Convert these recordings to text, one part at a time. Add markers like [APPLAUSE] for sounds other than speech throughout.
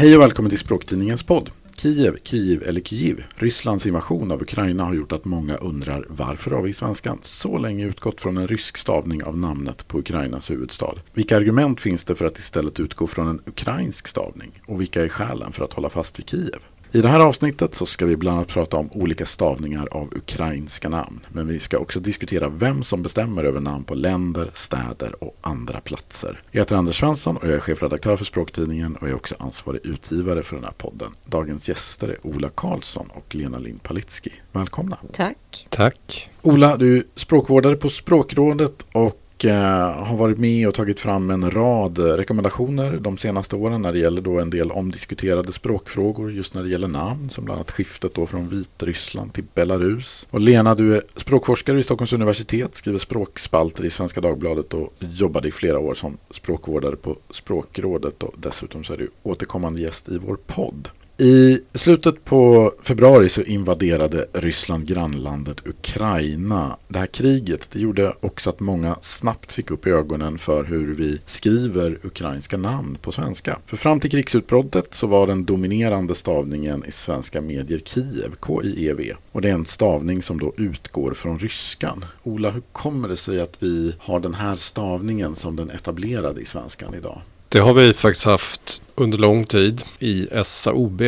Hej och välkommen till Språktidningens podd. Kiev, Kiev eller Kiev. Rysslands invasion av Ukraina har gjort att många undrar varför har vi i svenskan så länge utgått från en rysk stavning av namnet på Ukrainas huvudstad? Vilka argument finns det för att istället utgå från en ukrainsk stavning? Och vilka är skälen för att hålla fast vid Kiev? I det här avsnittet så ska vi bland annat prata om olika stavningar av ukrainska namn. Men vi ska också diskutera vem som bestämmer över namn på länder, städer och andra platser. Jag heter Anders Svensson och jag är chefredaktör för Språktidningen och jag är också ansvarig utgivare för den här podden. Dagens gäster är Ola Karlsson och Lena Lind Palitski. Välkomna! Tack! Tack! Ola, du är språkvårdare på Språkrådet och Eh, har varit med och tagit fram en rad eh, rekommendationer de senaste åren när det gäller då en del omdiskuterade språkfrågor just när det gäller namn som bland annat skiftet då från Vitryssland till Belarus. Och Lena, du är språkforskare vid Stockholms universitet, skriver språkspalter i Svenska Dagbladet och jobbade i flera år som språkvårdare på Språkrådet och dessutom så är du återkommande gäst i vår podd. I slutet på februari så invaderade Ryssland grannlandet Ukraina. Det här kriget det gjorde också att många snabbt fick upp ögonen för hur vi skriver ukrainska namn på svenska. För fram till krigsutbrottet så var den dominerande stavningen i svenska medier Kiev, K-I-E-V. Och det är en stavning som då utgår från ryskan. Ola, hur kommer det sig att vi har den här stavningen som den etablerade i svenskan idag? Det har vi faktiskt haft under lång tid i SAOB,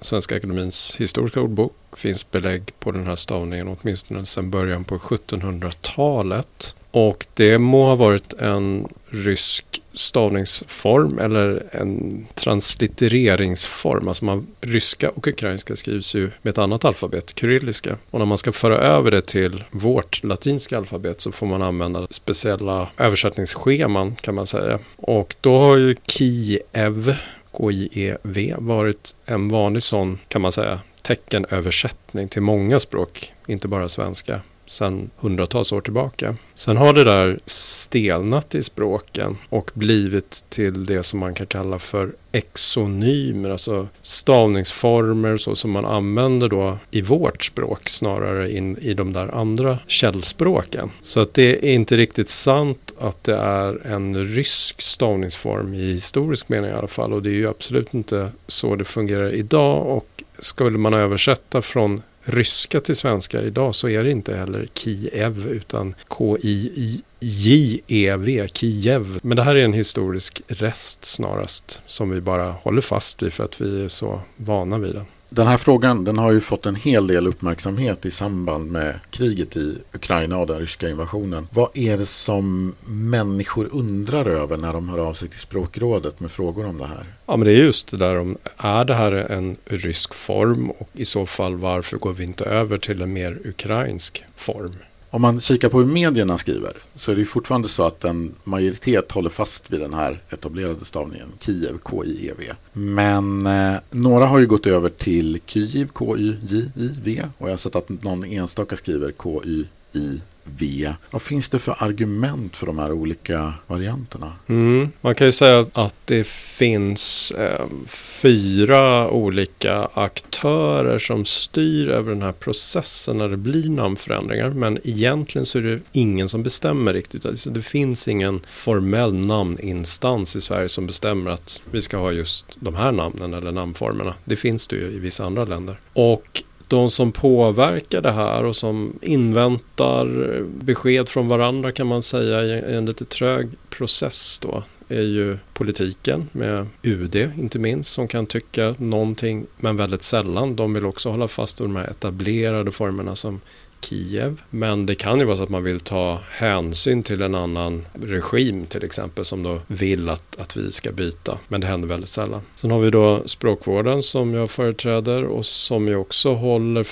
Svenska Akademins historiska ordbok. finns belägg på den här stavningen åtminstone sedan början på 1700-talet. Och det må ha varit en rysk stavningsform eller en translittereringsform. Alltså man, ryska och ukrainska skrivs ju med ett annat alfabet, kyrilliska. Och när man ska föra över det till vårt latinska alfabet så får man använda speciella översättningsscheman kan man säga. Och då har ju Kiev, K-I-E-V, varit en vanlig sån kan man säga teckenöversättning till många språk, inte bara svenska sedan hundratals år tillbaka. Sen har det där stelnat i språken och blivit till det som man kan kalla för exonymer, alltså stavningsformer så som man använder då i vårt språk snarare in i de där andra källspråken. Så att det är inte riktigt sant att det är en rysk stavningsform i historisk mening i alla fall och det är ju absolut inte så det fungerar idag och skulle man översätta från ryska till svenska idag så är det inte heller Kiev utan K-I-J-E-V, Kiev. Men det här är en historisk rest snarast som vi bara håller fast vid för att vi är så vana vid den. Den här frågan den har ju fått en hel del uppmärksamhet i samband med kriget i Ukraina och den ryska invasionen. Vad är det som människor undrar över när de hör av sig till språkrådet med frågor om det här? Ja, men det är just det där om är det här en rysk form och i så fall varför går vi inte över till en mer ukrainsk form? Om man kikar på hur medierna skriver så är det fortfarande så att en majoritet håller fast vid den här etablerade stavningen Kiev, K-I-E-V. Men eh, några har ju gått över till Kyiv, K-Y-J-I-V och jag har sett att någon enstaka skriver i V. Vad finns det för argument för de här olika varianterna? Mm, man kan ju säga att det finns eh, fyra olika aktörer som styr över den här processen när det blir namnförändringar. Men egentligen så är det ingen som bestämmer riktigt. Alltså det finns ingen formell namninstans i Sverige som bestämmer att vi ska ha just de här namnen eller namnformerna. Det finns det ju i vissa andra länder. Och de som påverkar det här och som inväntar besked från varandra kan man säga i en lite trög process då är ju politiken med UD inte minst som kan tycka någonting men väldigt sällan. De vill också hålla fast vid de här etablerade formerna som Kiev. Men det kan ju vara så att man vill ta hänsyn till en annan regim till exempel som då vill att, att vi ska byta. Men det händer väldigt sällan. Sen har vi då språkvården som jag företräder och som ju också håller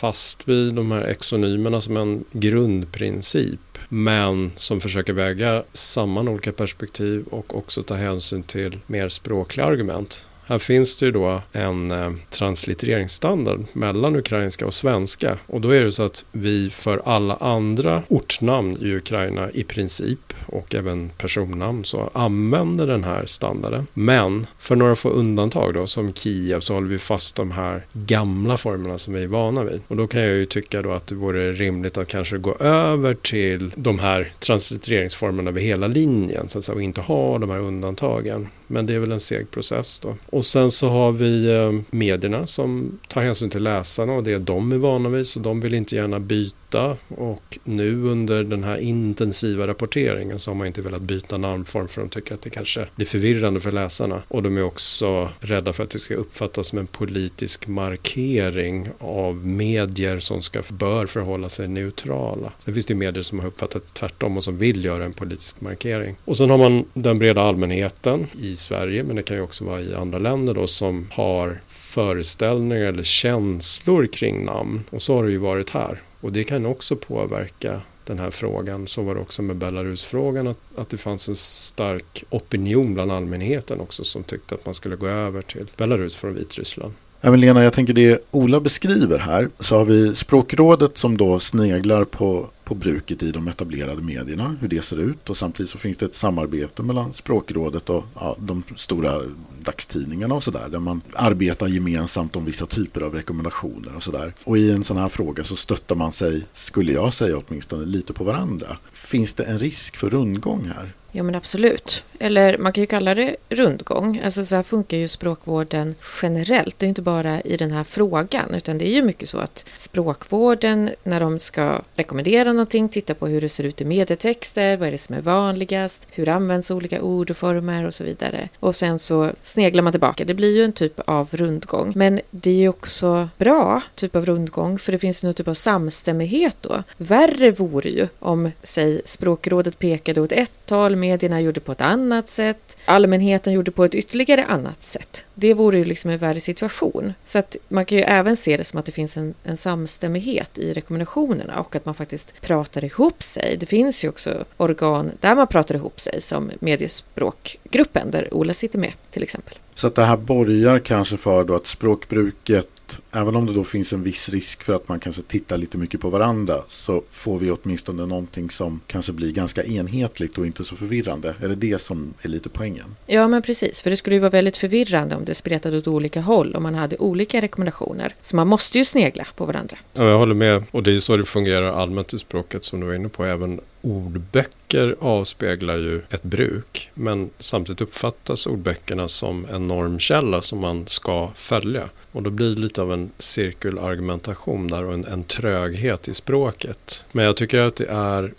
fast vid de här exonymerna som en grundprincip. Men som försöker väga samman olika perspektiv och också ta hänsyn till mer språkliga argument. Här finns det ju då en eh, translittereringsstandard mellan ukrainska och svenska. Och då är det så att vi för alla andra ortnamn i Ukraina i princip och även personnamn så använder den här standarden. Men för några få undantag då som Kiev så håller vi fast de här gamla formerna som vi är vana vid. Och då kan jag ju tycka då att det vore rimligt att kanske gå över till de här translittereringsformerna över hela linjen så att säga, och inte ha de här undantagen. Men det är väl en seg process då och sen så har vi eh, medierna som tar hänsyn till läsarna och det de är vana vid. Så de vill inte gärna byta. Och nu under den här intensiva rapporteringen så har man inte velat byta namnform för de tycker att det kanske blir förvirrande för läsarna. Och de är också rädda för att det ska uppfattas som en politisk markering av medier som ska, bör förhålla sig neutrala. Sen finns det ju medier som har uppfattat det tvärtom och som vill göra en politisk markering. Och sen har man den breda allmänheten i Sverige, men det kan ju också vara i andra länder då, som har föreställningar eller känslor kring namn. Och så har det ju varit här. Och det kan också påverka den här frågan. Så var det också med Belarusfrågan, att, att det fanns en stark opinion bland allmänheten också som tyckte att man skulle gå över till Belarus från Vitryssland. Även Lena, jag tänker det Ola beskriver här så har vi språkrådet som då sneglar på, på bruket i de etablerade medierna, hur det ser ut och samtidigt så finns det ett samarbete mellan språkrådet och ja, de stora dagstidningarna och sådär där man arbetar gemensamt om vissa typer av rekommendationer och sådär. Och i en sån här fråga så stöttar man sig, skulle jag säga åtminstone, lite på varandra. Finns det en risk för rundgång här? Ja men absolut. Eller man kan ju kalla det rundgång. Alltså så här funkar ju språkvården generellt. Det är inte bara i den här frågan utan det är ju mycket så att språkvården när de ska rekommendera någonting tittar på hur det ser ut i medietexter, vad är det som är vanligast, hur används olika ord och former och så vidare. Och sen så sneglar man tillbaka. Det blir ju en typ av rundgång. Men det är ju också bra typ av rundgång för det finns någon typ av samstämmighet då. Värre vore ju om, säg, språkrådet pekade åt ett samtal, medierna gjorde på ett annat sätt, allmänheten gjorde på ett ytterligare annat sätt. Det vore ju liksom en värre situation. Så att man kan ju även se det som att det finns en, en samstämmighet i rekommendationerna och att man faktiskt pratar ihop sig. Det finns ju också organ där man pratar ihop sig som mediespråkgruppen där Ola sitter med till exempel. Så att det här borgar kanske för då att språkbruket även om det då finns en viss risk för att man kanske tittar lite mycket på varandra så får vi åtminstone någonting som kanske blir ganska enhetligt och inte så förvirrande. Är det det som är lite poängen? Ja, men precis. För det skulle ju vara väldigt förvirrande om det spretade åt olika håll om man hade olika rekommendationer. Så man måste ju snegla på varandra. Ja, jag håller med. Och det är ju så det fungerar allmänt i språket som du var inne på. Även ordböcker avspeglar ju ett bruk. Men samtidigt uppfattas ordböckerna som en normkälla som man ska följa. Och då blir det lite av en cirkelargumentation där och en, en tröghet i språket. Men jag tycker att det är,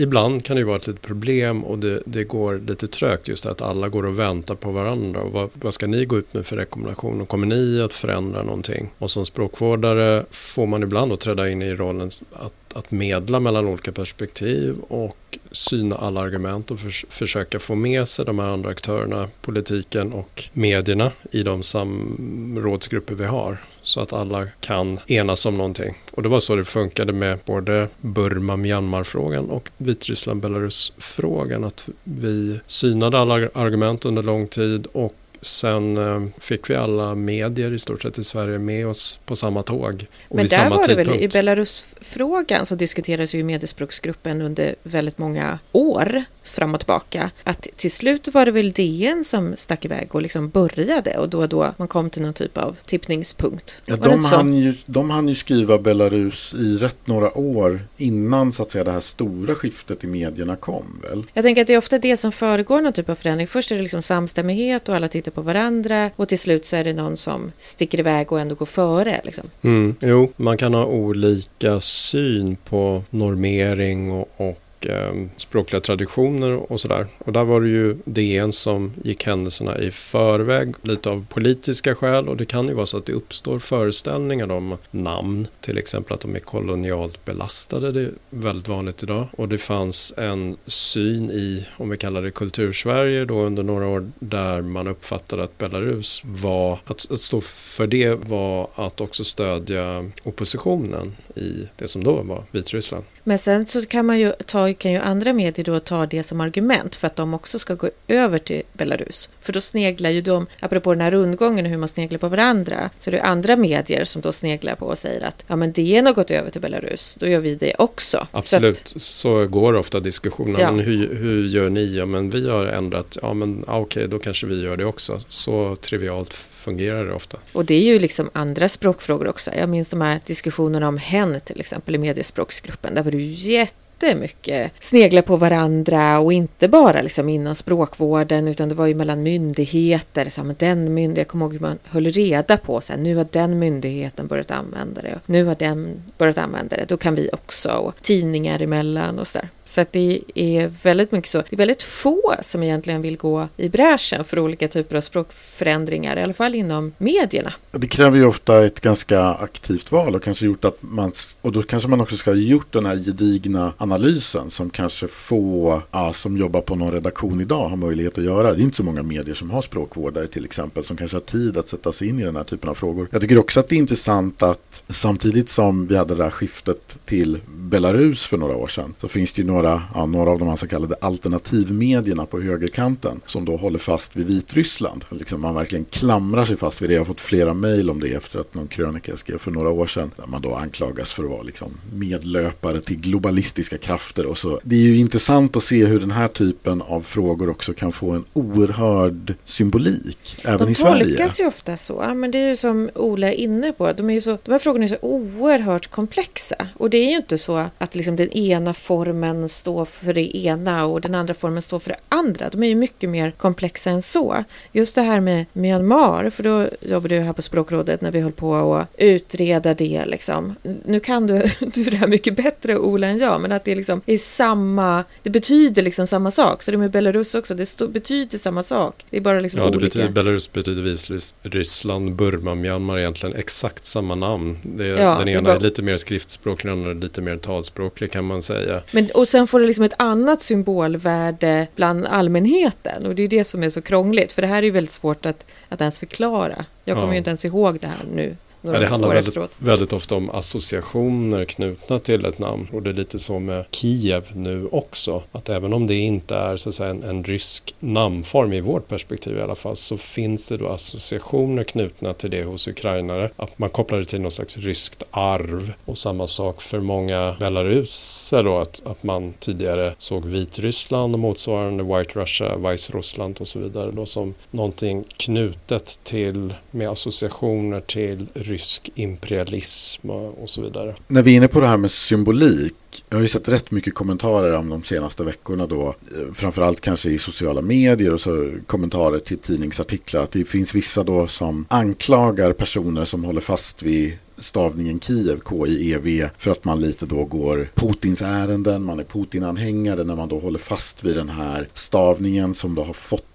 ibland kan det ju vara ett litet problem och det, det går lite trögt just att alla går och väntar på varandra. Och vad, vad ska ni gå ut med för rekommendationer? Kommer ni att förändra någonting? Och som språkvårdare får man ibland då träda in i rollen att att medla mellan olika perspektiv och syna alla argument och för, försöka få med sig de här andra aktörerna, politiken och medierna i de samrådsgrupper vi har. Så att alla kan enas om någonting. Och det var så det funkade med både Burma-Myanmar-frågan och Vitryssland-Belarus-frågan. Att vi synade alla argument under lång tid och Sen eh, fick vi alla medier i stort sett i Sverige med oss på samma tåg. Och Men där var det väl i Belarusfrågan så diskuterades ju i mediespråksgruppen under väldigt många år fram och tillbaka. Att till slut var det väl DN som stack iväg och liksom började och då och då man kom till någon typ av tippningspunkt. Ja, de, hann ju, de hann ju skriva Belarus i rätt några år innan så att säga det här stora skiftet i medierna kom väl? Jag tänker att det är ofta det som föregår någon typ av förändring. Först är det liksom samstämmighet och alla tittar på varandra och till slut så är det någon som sticker iväg och ändå går före. Liksom. Mm, jo, man kan ha olika syn på normering och, och eh, språkliga traditioner och sådär. Och där var det ju DN som gick händelserna i förväg, lite av politiska skäl och det kan ju vara så att det uppstår föreställningar om namn, till exempel att de är kolonialt belastade, det är väldigt vanligt idag. Och det fanns en syn i, om vi kallar det kultursverige då under några år, där man uppfattade att Belarus var, att, att stå för det var att också stödja oppositionen i det som då var Vitryssland. Men sen så kan man ju ta kan ju andra medier då ta det som argument för att de också ska gå över till Belarus. För då sneglar ju de, apropå den här rundgången och hur man sneglar på varandra, så det är andra medier som då sneglar på och säger att ja men DN har gått över till Belarus, då gör vi det också. Absolut, så, att, så går ofta diskussionen. Ja. Hur, hur gör ni? Ja men vi har ändrat, ja men okej okay, då kanske vi gör det också. Så trivialt fungerar det ofta. Och det är ju liksom andra språkfrågor också. Jag minns de här diskussionerna om hen till exempel i mediespråksgruppen. Där var det ju jätte jättemycket snegla på varandra och inte bara liksom inom språkvården utan det var ju mellan myndigheter. Så här, den myndigheten, jag kommer ihåg hur man höll reda på så här, nu har den myndigheten börjat använda det och nu har den börjat använda det, då kan vi också. Och tidningar emellan och sådär. Så att det är väldigt mycket så. Det är väldigt få som egentligen vill gå i bräschen för olika typer av språkförändringar, i alla fall inom medierna. Det kräver ju ofta ett ganska aktivt val och kanske gjort att man, och då kanske man också ska ha gjort den här gedigna analysen som kanske få ja, som jobbar på någon redaktion idag har möjlighet att göra. Det är inte så många medier som har språkvårdare till exempel som kanske har tid att sätta sig in i den här typen av frågor. Jag tycker också att det är intressant att samtidigt som vi hade det här skiftet till Belarus för några år sedan så finns det ju några, ja, några av de här så kallade alternativmedierna på högerkanten som då håller fast vid Vitryssland. Liksom man verkligen klamrar sig fast vid det. Jag har fått flera mejl om det efter att någon krönika skrev för några år sedan. Där man då anklagas för att vara liksom medlöpare till globalistiska krafter. Och så. Det är ju intressant att se hur den här typen av frågor också kan få en oerhörd symbolik. Även de i Sverige. De tolkas ju ofta så. Men det är ju som Ola är inne på. De, är så, de här frågorna är så oerhört komplexa. Och det är ju inte så att liksom den ena formen står för det ena och den andra formen står för det andra. De är ju mycket mer komplexa än så. Just det här med Myanmar, för då jobbade jag här på språkrådet när vi höll på att utreda det. Liksom. Nu kan du, [LAUGHS] du det här mycket bättre Ola än jag, men att det liksom är samma, det betyder liksom samma sak. Så det med Belarus också, det stå, betyder samma sak. Det är bara liksom ja, olika. Betyder, Belarus betyder Vitryssland, Burma, Myanmar egentligen exakt samma namn. Det, Ja, den ena bara- är lite mer skriftspråklig, den andra är lite mer talspråklig kan man säga. Men, och sen får det liksom ett annat symbolvärde bland allmänheten. Och det är det som är så krångligt. För det här är ju väldigt svårt att, att ens förklara. Jag kommer Ja. ju inte ens ihåg det här nu. Några Ja, det handlar år väldigt, efteråt. väldigt ofta om associationer knutna till ett namn. Och det är lite så med Kiev nu också. Att även om det inte är så att säga, en, en rysk namnform i vårt perspektiv i alla fall. Så finns det då associationer knutna till det hos ukrainare. Att man kopplar det till något slags ryskt arv. Och samma sak för många belaruser då. Att, att man tidigare såg Vitryssland och motsvarande White Russia, Vice-Ryssland och så vidare. Då som någonting knutet till med associationer till rysk rysk imperialism och, så vidare. När vi är inne på det här med symbolik. Jag har ju sett rätt mycket kommentarer om de senaste veckorna då. Eh, framförallt kanske i sociala medier och så kommentarer till tidningsartiklar. Att det finns vissa då som anklagar personer som håller fast vid stavningen Kiev, K-I-E-V, för att man lite då går Putins ärenden, man är Putin-anhängare när man då håller fast vid den här stavningen som då har fått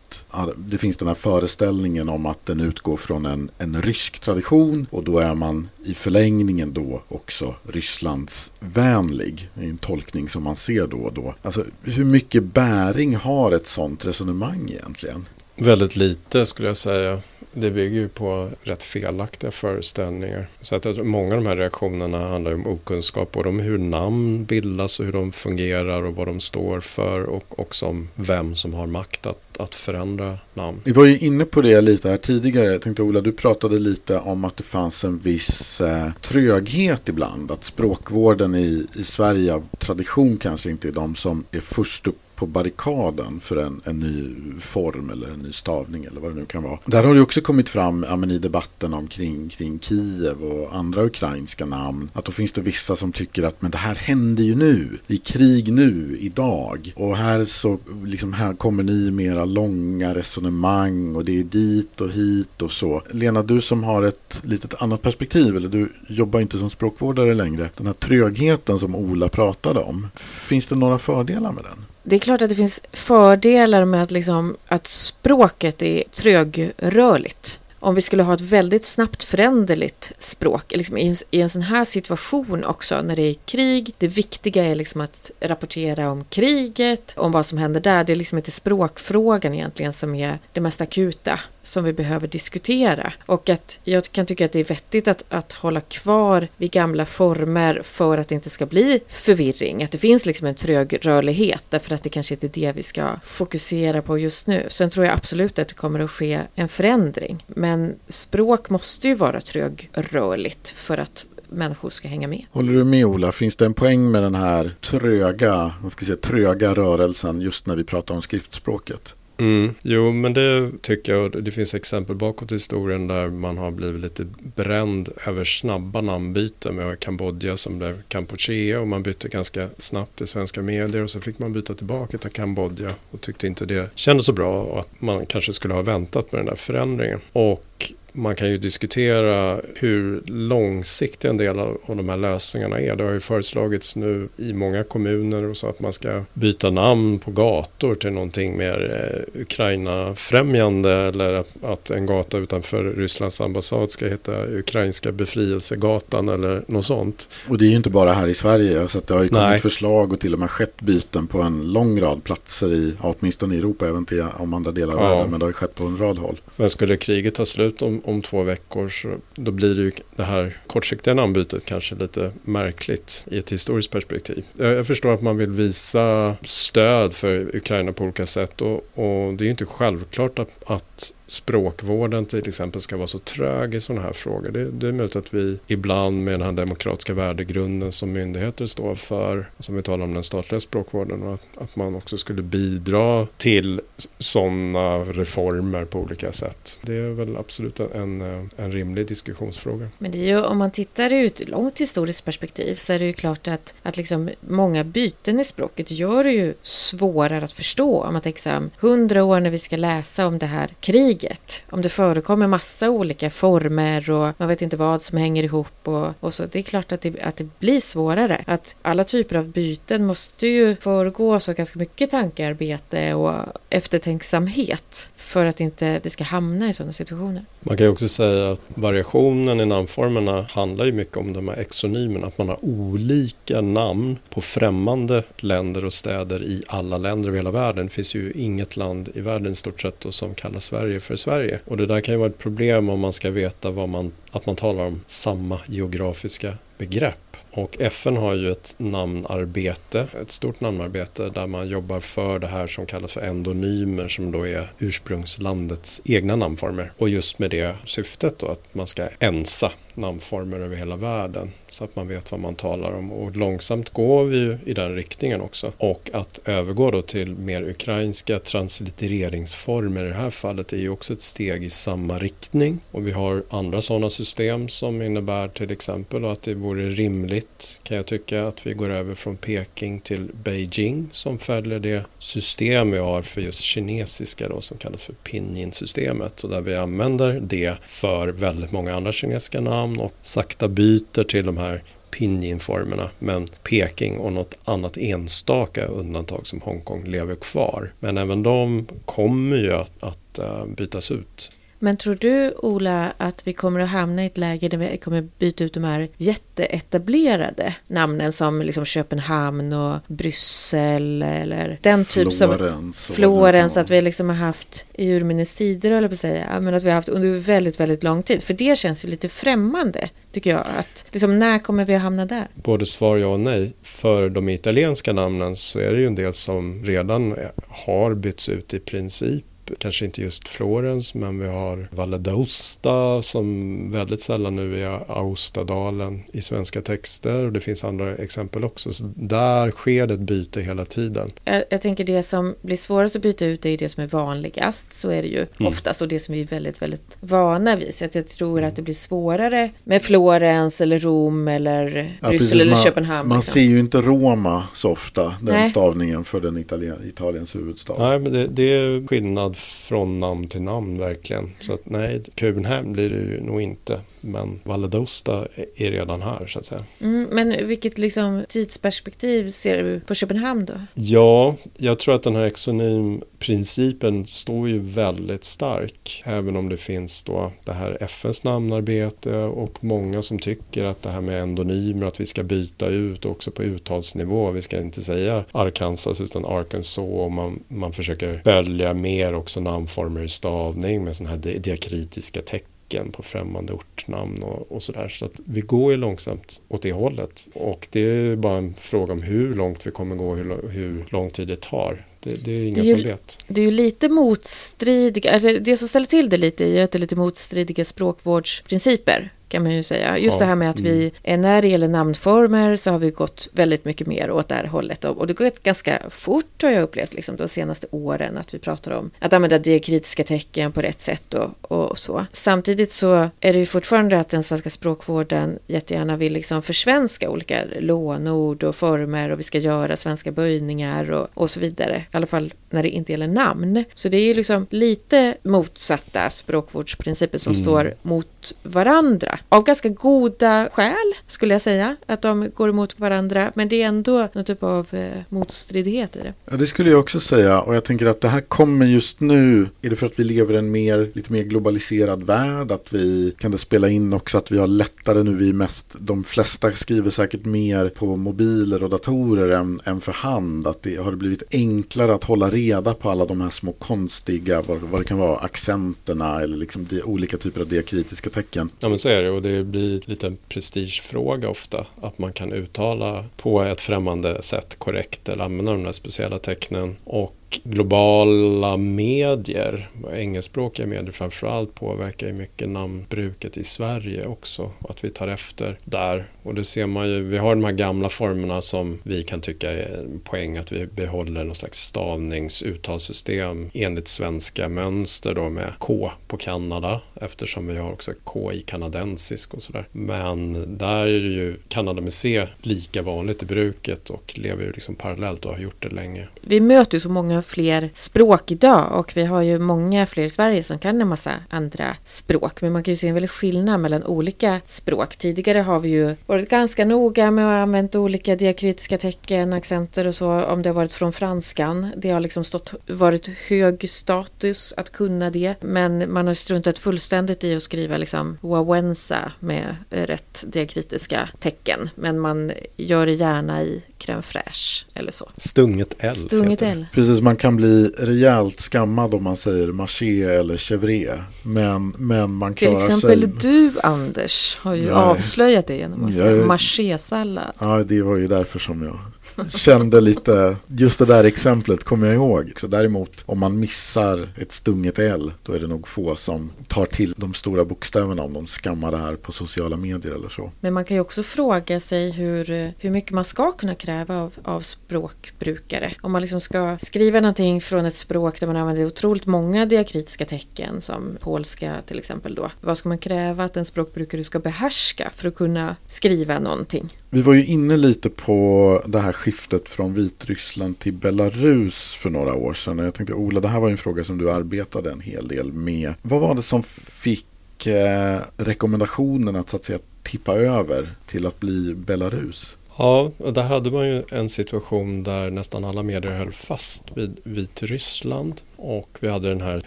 det finns den här föreställningen om att den utgår från en, en rysk tradition och då är man i förlängningen då också Rysslands vänlig. Det är en tolkning som man ser då och då. Alltså hur mycket bäring har ett sånt resonemang egentligen? Väldigt lite skulle jag säga. Det bygger ju på rätt felaktiga föreställningar. Så att många av de här reaktionerna handlar om okunskap både om hur namn bildas och hur de fungerar och vad de står för och också om vem som har makt att, att förändra namn. Vi var ju inne på det lite här tidigare. Jag tänkte Ola, du pratade lite om att det fanns en viss eh, tröghet ibland. Att språkvården i, i Sverige av tradition kanske inte är de som är först upp på barrikaden för en, en ny form eller en ny stavning eller vad det nu kan vara. Där har det också kommit fram ja, men i debatten om kring, kring Kiev och andra ukrainska namn att då finns det vissa som tycker att men det här händer ju nu. Det är krig nu, idag. Och här så liksom här kommer ni med era långa resonemang och det är dit och hit och så. Lena, du som har ett litet annat perspektiv eller du jobbar inte som språkvårdare längre. Den här trögheten som Ola pratade om. Finns det några fördelar med den? Det är klart att det finns fördelar med att, liksom, att språket är trögrörligt. Om vi skulle ha ett väldigt snabbt föränderligt språk liksom i, en, i en sån här situation också när det är krig. Det viktiga är liksom att rapportera om kriget, om vad som händer där. Det är liksom inte språkfrågan egentligen som är det mest akuta som vi behöver diskutera. Och att jag kan tycka att det är vettigt att, att hålla kvar vid gamla former för att det inte ska bli förvirring. Att det finns liksom en trög rörlighet därför att det kanske inte är det vi ska fokusera på just nu. Sen tror jag absolut att det kommer att ske en förändring. Men språk måste ju vara trögrörligt för att människor ska hänga med. Håller du med Ola? Finns det en poäng med den här tröga, vad ska jag säga, tröga rörelsen just när vi pratar om skriftspråket? Mm. Jo, men det tycker jag. Det finns exempel bakåt i historien där man har blivit lite bränd över snabba namnbyten med Kambodja som blev Kampuchea och man bytte ganska snabbt till svenska medier och så fick man byta tillbaka till Kambodja och tyckte inte det kändes så bra och att man kanske skulle ha väntat med den där förändringen. Och man kan ju diskutera hur långsiktiga en del av, de här lösningarna är. Det har ju föreslagits nu i många kommuner och så att man ska byta namn på gator till någonting mer eh, Ukraina-främjande eller att, att, en gata utanför Rysslands ambassad ska heta Ukrainska befrielsegatan eller något sånt. Och det är ju inte bara här i Sverige så att det har ju kommit Nej. förslag och till och med skett byten på en lång rad platser i, åtminstone i Europa, även till om andra delar av ja. världen, men det har ju skett på en rad håll. Men skulle kriget ta slut om om, två veckor så då blir det ju det här kortsiktiga namnbytet kanske lite märkligt i ett historiskt perspektiv. Jag, jag förstår att man vill visa stöd för Ukraina på olika sätt och, och det är ju inte självklart att, att språkvården till exempel ska vara så trög i sådana här frågor. Det, det, är möjligt att vi ibland med den här demokratiska värdegrunden som myndigheter står för, som vi talar om den statliga språkvården, att, att man också skulle bidra till sådana reformer på olika sätt. Det är väl absolut en, en rimlig diskussionsfråga. Men det är ju, om man tittar ut långt historiskt perspektiv så är det ju klart att, att liksom många byten i språket gör det ju svårare att förstå. Om man tänker så här, hundra år när vi ska läsa om det här kriget kriget. Om det förekommer massa olika former och man vet inte vad som hänger ihop och, och så. Det är klart att det, att det blir svårare. Att alla typer av byten måste ju föregås av ganska mycket tankearbete och eftertänksamhet för att inte vi ska hamna i sådana situationer. Man kan ju också säga att variationen i namnformerna handlar ju mycket om de här exonymerna, att man har olika namn på främmande länder och städer i alla länder i hela världen. Det finns ju inget land i världen i stort sett som kallar Sverige för Sverige. Och det där kan ju vara ett problem om man ska veta vad man, att man talar om samma geografiska begrepp. Och FN har ju ett namnarbete, ett stort namnarbete där man jobbar för det här som kallas för endonymer som då är ursprungslandets egna namnformer. Och just med det syftet då att man ska ensa namnformer över hela världen så att man vet vad man talar om. Och långsamt går vi ju i den riktningen också. Och att övergå då till mer ukrainska translittereringsformer i det här fallet är ju också ett steg i samma riktning. Och vi har andra sådana system som innebär till exempel att det vore rimligt kan jag tycka att vi går över från Peking till Beijing som följer det system vi har för just kinesiska då som kallas för pinyin-systemet och där vi använder det för väldigt många andra kinesiska namn namn och sakta byter till de här pinjinformerna. Men Peking och något annat enstaka undantag som Hongkong lever kvar. Men även de kommer ju att, att eh, bytas ut men tror du, Ola, att vi kommer att hamna i ett läge där vi kommer byta ut de här jätteetablerade namnen som liksom Köpenhamn och Bryssel eller den typ som Florens, att vi liksom har haft i urminnes tider, eller på att säga, men att vi har haft under väldigt, väldigt lång tid. För det känns ju lite främmande, tycker jag. Att, liksom, när kommer vi att hamna där? Både svar ja och nej. För de italienska namnen så är det ju en del som redan har bytts ut i princip kanske inte just Florens, men vi har Valle d'Aosta som väldigt sällan nu är Aostadalen i svenska texter och det finns andra exempel också. Så där sker det ett byte hela tiden. Jag, jag tänker det som blir svårast att byta ut är det som är vanligast, så är det ju mm. oftast och det som vi är väldigt, väldigt vana vid. Så jag tror att det blir svårare med Florens eller Rom eller ja, Bryssel eller man, Köpenhamn. Man liksom. ser ju inte Roma så ofta, den Nej. stavningen för den Italien, Italiens huvudstad. Nej, men det, det är skillnad från namn till namn verkligen. Så att nej, Köpenhamn blir det ju nog inte. Men Valledosta är redan här så att säga. Mm, men vilket liksom tidsperspektiv ser du på Köpenhamn då? Ja, jag tror att den här exonymprincipen står ju väldigt stark. Även om det finns då det här FNs namnarbete och många som tycker att det här med endonymer, att vi ska byta ut också på uttalsnivå. Vi ska inte säga Arkansas utan Arkansas och man, man försöker välja mer också namnformer i stavning med sådana här diakritiska tecken på främmande ortnamn och, och sådär. Så att vi går ju långsamt åt det hållet. Och det är bara en fråga om hur långt vi kommer gå, hur, hur lång tid det tar. Det, det är ingen det är som vet. Det är ju lite motstridiga, alltså det som ställer till det lite är ju att det är lite motstridiga språkvårdsprinciper kan man ju säga. Just Ja. det här med att vi, eh, när det gäller namnformer så har vi gått väldigt mycket mer åt det här hållet. Och och det går ganska fort har jag upplevt liksom, de senaste åren att vi pratar om att använda diakritiska tecken på rätt sätt och, och så. Samtidigt så är det ju fortfarande att den svenska språkvården jättegärna vill liksom försvenska olika lånord och former och vi ska göra svenska böjningar och, och så vidare. I alla fall när det inte gäller namn. Så det är ju liksom lite motsatta språkvårdsprinciper som Mm. står mot varandra. Av ganska goda skäl skulle jag säga att de går emot varandra. Men det är ändå någon typ av eh, motstridighet i det. Ja, det skulle jag också säga. Och jag tänker att det här kommer just nu. Är det för att vi lever i en mer, lite mer globaliserad värld? Att vi kan det spela in också att vi har lättare nu. Vi mest, de flesta skriver säkert mer på mobiler och datorer än, än för hand. Att det har blivit enklare att hålla reda på alla de här små konstiga, vad, vad det kan vara, accenterna eller liksom de, olika typer av diakritiska tecken. Ja men så är det och det blir lite en prestigefråga ofta. Att man kan uttala på ett främmande sätt korrekt eller använda de där speciella tecknen. Och globala medier, engelskspråkiga medier framförallt påverkar ju mycket namnbruket i Sverige också. Att vi tar efter där. Och det ser man ju, vi har de här gamla formerna som vi kan tycka är en poäng att vi behåller någon slags stavningsuttalssystem enligt svenska mönster då med K på Kanada eftersom vi har också K i kanadensisk och sådär. Men där är ju Kanada med C lika vanligt i bruket och lever ju liksom parallellt och har gjort det länge. Vi möter ju så många fler språk idag och vi har ju många fler i Sverige som kan en massa andra språk. Men man kan ju se en väldig skillnad mellan olika språk. Tidigare har vi ju varit ganska noga med att använda olika diakritiska tecken, accenter och så om det har varit från franskan. Det har liksom stått, varit hög status att kunna det. Men man har struntat fullständigt i att skriva liksom wawensa med rätt diakritiska tecken. Men man gör det gärna i crème fraîche eller så. Stunget L. Stunget. L. Precis, man kan bli rejält skammad om man säger marché eller chevre. Men, men man Till klarar exempel sig. du Anders har ju Nej. avslöjat det genom att säga marchésallad. Ja, det var ju därför som jag kände lite, just det där exemplet kommer jag ihåg. Så däremot om man missar ett stunget L, då är det nog få som tar till de stora bokstäverna om de skammar det här på sociala medier eller så. Men man kan ju också fråga sig hur, hur mycket man ska kunna kräva av, av språkbrukare. Om man liksom ska skriva någonting från ett språk där man använder otroligt många diakritiska tecken som polska till exempel då. Vad ska man kräva att en språkbrukare ska behärska för att kunna skriva någonting? Vi var ju inne lite på det här skiftet från Vitryssland till Belarus för några år sedan. Jag tänkte Ola, det här var ju en fråga som du arbetade en hel del med. Vad var det som fick eh, rekommendationen att så att säga tippa över till att bli Belarus? Ja, och där hade man ju en situation där nästan alla medier höll fast vid Vitryssland. Och vi hade den här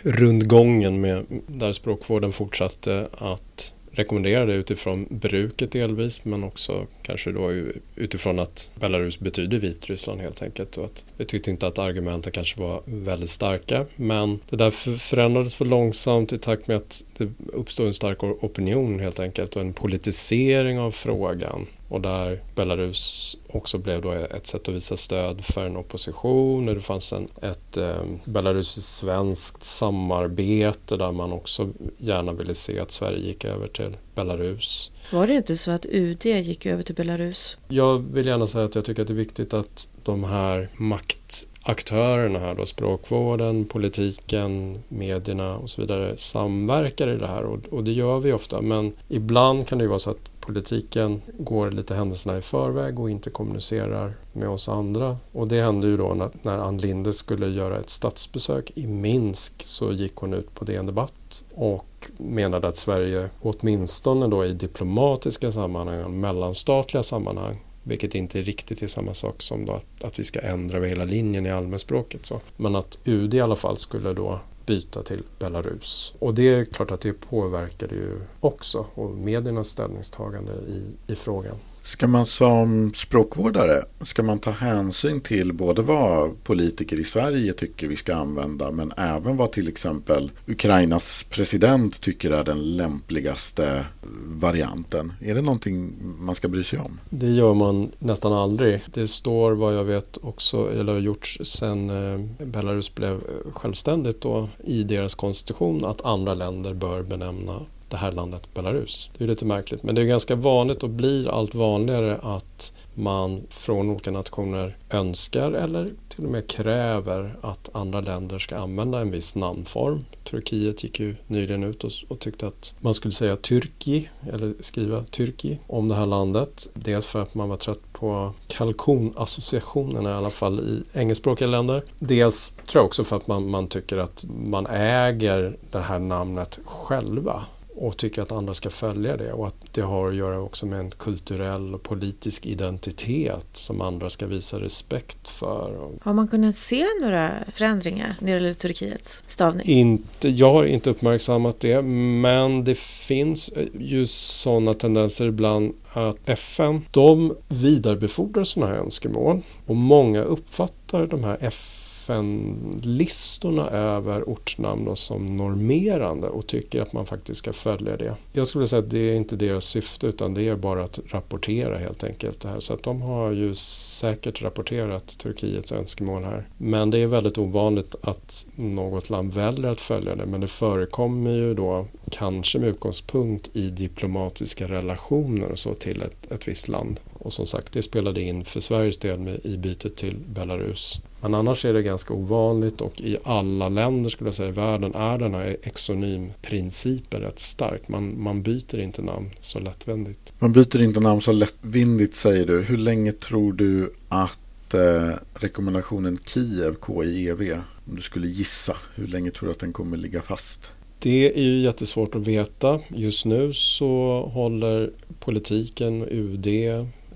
rundgången med, där språkvården fortsatte att rekommendera det utifrån bruket delvis men också kanske då utifrån att Belarus betyder Vitryssland helt enkelt. Och att vi tyckte inte att argumenten kanske var väldigt starka men det där förändrades för långsamt i takt med att det uppstod en stark opinion helt enkelt och en politisering av frågan. Och där Belarus också blev då ett sätt att visa stöd för en opposition. Och det fanns en, ett eh, belarusiskt-svenskt samarbete där man också gärna ville se att Sverige gick över till Belarus. Var det inte så att UD gick över till Belarus? Jag vill gärna säga att jag tycker att det är viktigt att de här maktaktörerna här då, språkvården, politiken, medierna och så vidare samverkar i det här och, och det gör vi ofta men ibland kan det ju vara så att politiken går lite händelserna i förväg och inte kommunicerar med oss andra. Och det hände ju då när, när Ann Linde skulle göra ett statsbesök i Minsk så gick hon ut på DN Debatt och menade att Sverige åtminstone då i diplomatiska sammanhang, och mellanstatliga sammanhang vilket inte är riktigt är samma sak som då att, att vi ska ändra över hela linjen i allmänspråket. Så. Men att UD i alla fall skulle då byta till Belarus. Och det är klart att det påverkade ju också och mediernas ställningstagande i, i frågan. Ska man som språkvårdare, ska man ta hänsyn till både vad politiker i Sverige tycker vi ska använda men även vad till exempel Ukrainas president tycker är den lämpligaste varianten? Är det någonting man ska bry sig om? Det gör man nästan aldrig. Det står vad jag vet också, eller har gjorts sedan eh, Belarus blev självständigt då i deras konstitution att andra länder bör benämna det här landet Belarus. Det är lite märkligt men det är ganska vanligt och blir allt vanligare att man från olika nationer önskar eller till och med kräver att andra länder ska använda en viss namnform. Turkiet gick ju nyligen ut och, och tyckte att man skulle säga Tyrki eller skriva Tyrki om det här landet. Dels för att man var trött på kalkonassociationerna i alla fall i engelskspråkiga länder. Dels tror jag också för att man, man tycker att man äger det här namnet själva och tycker att andra ska följa det och att det har att göra också med en kulturell och politisk identitet som andra ska visa respekt för. Har man kunnat se några förändringar när det gäller Turkiets stavning? Inte, jag har inte uppmärksammat det men det finns ju sådana tendenser ibland att FN de vidarebefordrar sådana här önskemål och många uppfattar de här FN FN-listorna över ortnamn som normerande och tycker att man faktiskt ska följa det. Jag skulle säga att det är inte deras syfte utan det är bara att rapportera helt enkelt det här. Så att de har ju säkert rapporterat Turkiets önskemål här. Men det är väldigt ovanligt att något land väljer att följa det men det förekommer ju då kanske med utgångspunkt i diplomatiska relationer och så till ett, ett visst land. Och som sagt, det spelade in för Sveriges del med, i bytet till Belarus. Men annars är det ganska ovanligt och i alla länder skulle jag säga i världen är den här exonymprincipen rätt stark. Man, man byter inte namn så lättvindigt. Man byter inte namn så lättvindigt säger du. Hur länge tror du att eh, rekommendationen Kiev, KIEV, om du skulle gissa, hur länge tror du att den kommer ligga fast? Det är ju jättesvårt att veta. Just nu så håller politiken, UD,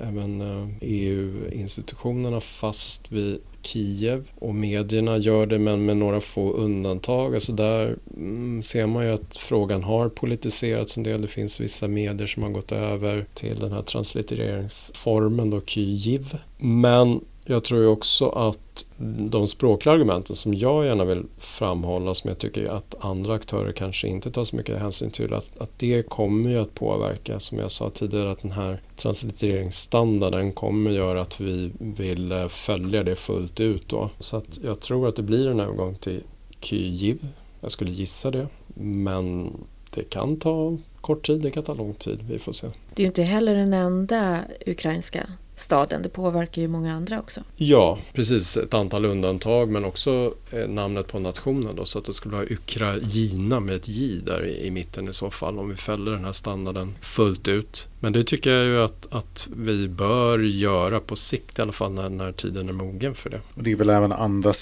även eh, e EU-institutionerna fast vid Kiev och medierna gör det men med några få undantag. Alltså där mm, ser man ju att frågan har politiserats en del. Det finns vissa medier som har gått över till den här translittereringsformen då, Kyiv. Men jag tror ju också att de språkliga argumenten som jag gärna vill framhålla som jag tycker att andra aktörer kanske inte tar så mycket hänsyn till att, att det kommer ju att påverka som jag sa tidigare att den här translitteringsstandarden kommer göra att vi vill eh, följa det fullt ut då. Så att jag tror att det blir en övergång till QGIV. Jag skulle gissa det. Men det kan ta kort tid, det kan ta lång tid. Vi får se. Det är ju inte heller den enda ukrainska staden. Det påverkar ju många andra också. Ja, precis. Ett antal undantag men också eh, namnet på nationen då, så att det skulle vara Ukraina med ett J där i, i mitten i så fall om vi fäller den här standarden fullt ut. Men det tycker jag ju att, att vi bör göra på sikt i alla fall när, när tiden är mogen för det. Och det är väl även andra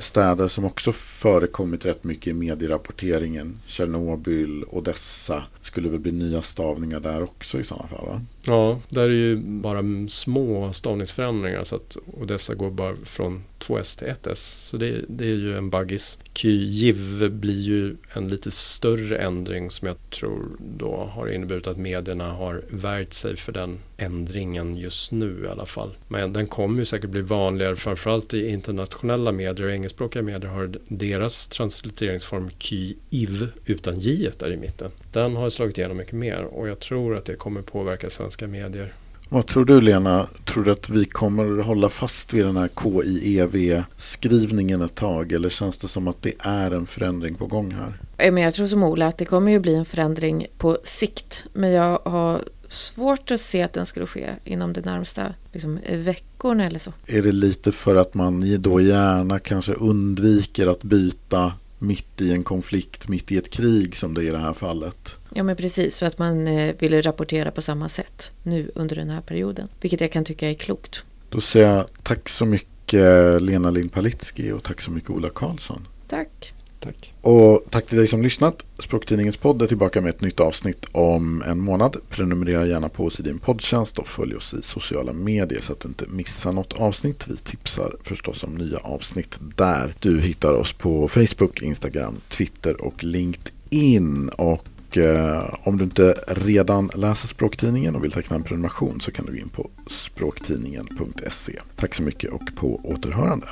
städer som också förekommit rätt mycket i medierapporteringen. Tjernobyl, Odessa. Skulle väl bli nya stavningar där också i sådana fall va? Ja, där är ju bara små stavningsförändringar så att Odessa går bara från 2S till 1S. Så det, det är ju en baggis. QGIV blir ju en lite större ändring som jag tror då har inneburit att medierna har värjt sig för den ändringen just nu i alla fall. Men den kommer ju säkert bli vanligare framförallt i internationella medier och engelskspråkiga medier har deras translitteringsform Kyiv utan J där i mitten. Den har slagit igenom mycket mer och jag tror att det kommer påverka svenska medier vad tror du Lena? Tror du att vi kommer hålla fast vid den här KIEV-skrivningen ett tag? Eller känns det som att det är en förändring på gång här? jag tror som Ola att det kommer ju bli en förändring på sikt. Men jag har svårt att se att den skulle ske inom de närmsta liksom, veckorna eller så. Är det lite för att man då gärna kanske undviker att byta mitt i en konflikt, mitt i ett krig som det är i det här fallet? Ja men precis, så att man eh, ville rapportera på samma sätt nu under den här perioden. Vilket jag kan tycka är klokt. Då säger jag tack så mycket Lena Lind Palitski och tack så mycket Ola Karlsson. Tack. Tack. Och tack till dig som lyssnat. Språktidningens podd är tillbaka med ett nytt avsnitt om en månad. Prenumerera gärna på oss i din poddtjänst och följ oss i sociala medier så att du inte missar något avsnitt. Vi tipsar förstås om nya avsnitt där. Du hittar oss på Facebook, Instagram, Twitter och LinkedIn. Och eh, om du inte redan läser Språktidningen och vill teckna en prenumeration så kan du gå in på språktidningen.se. Tack så mycket och på återhörande.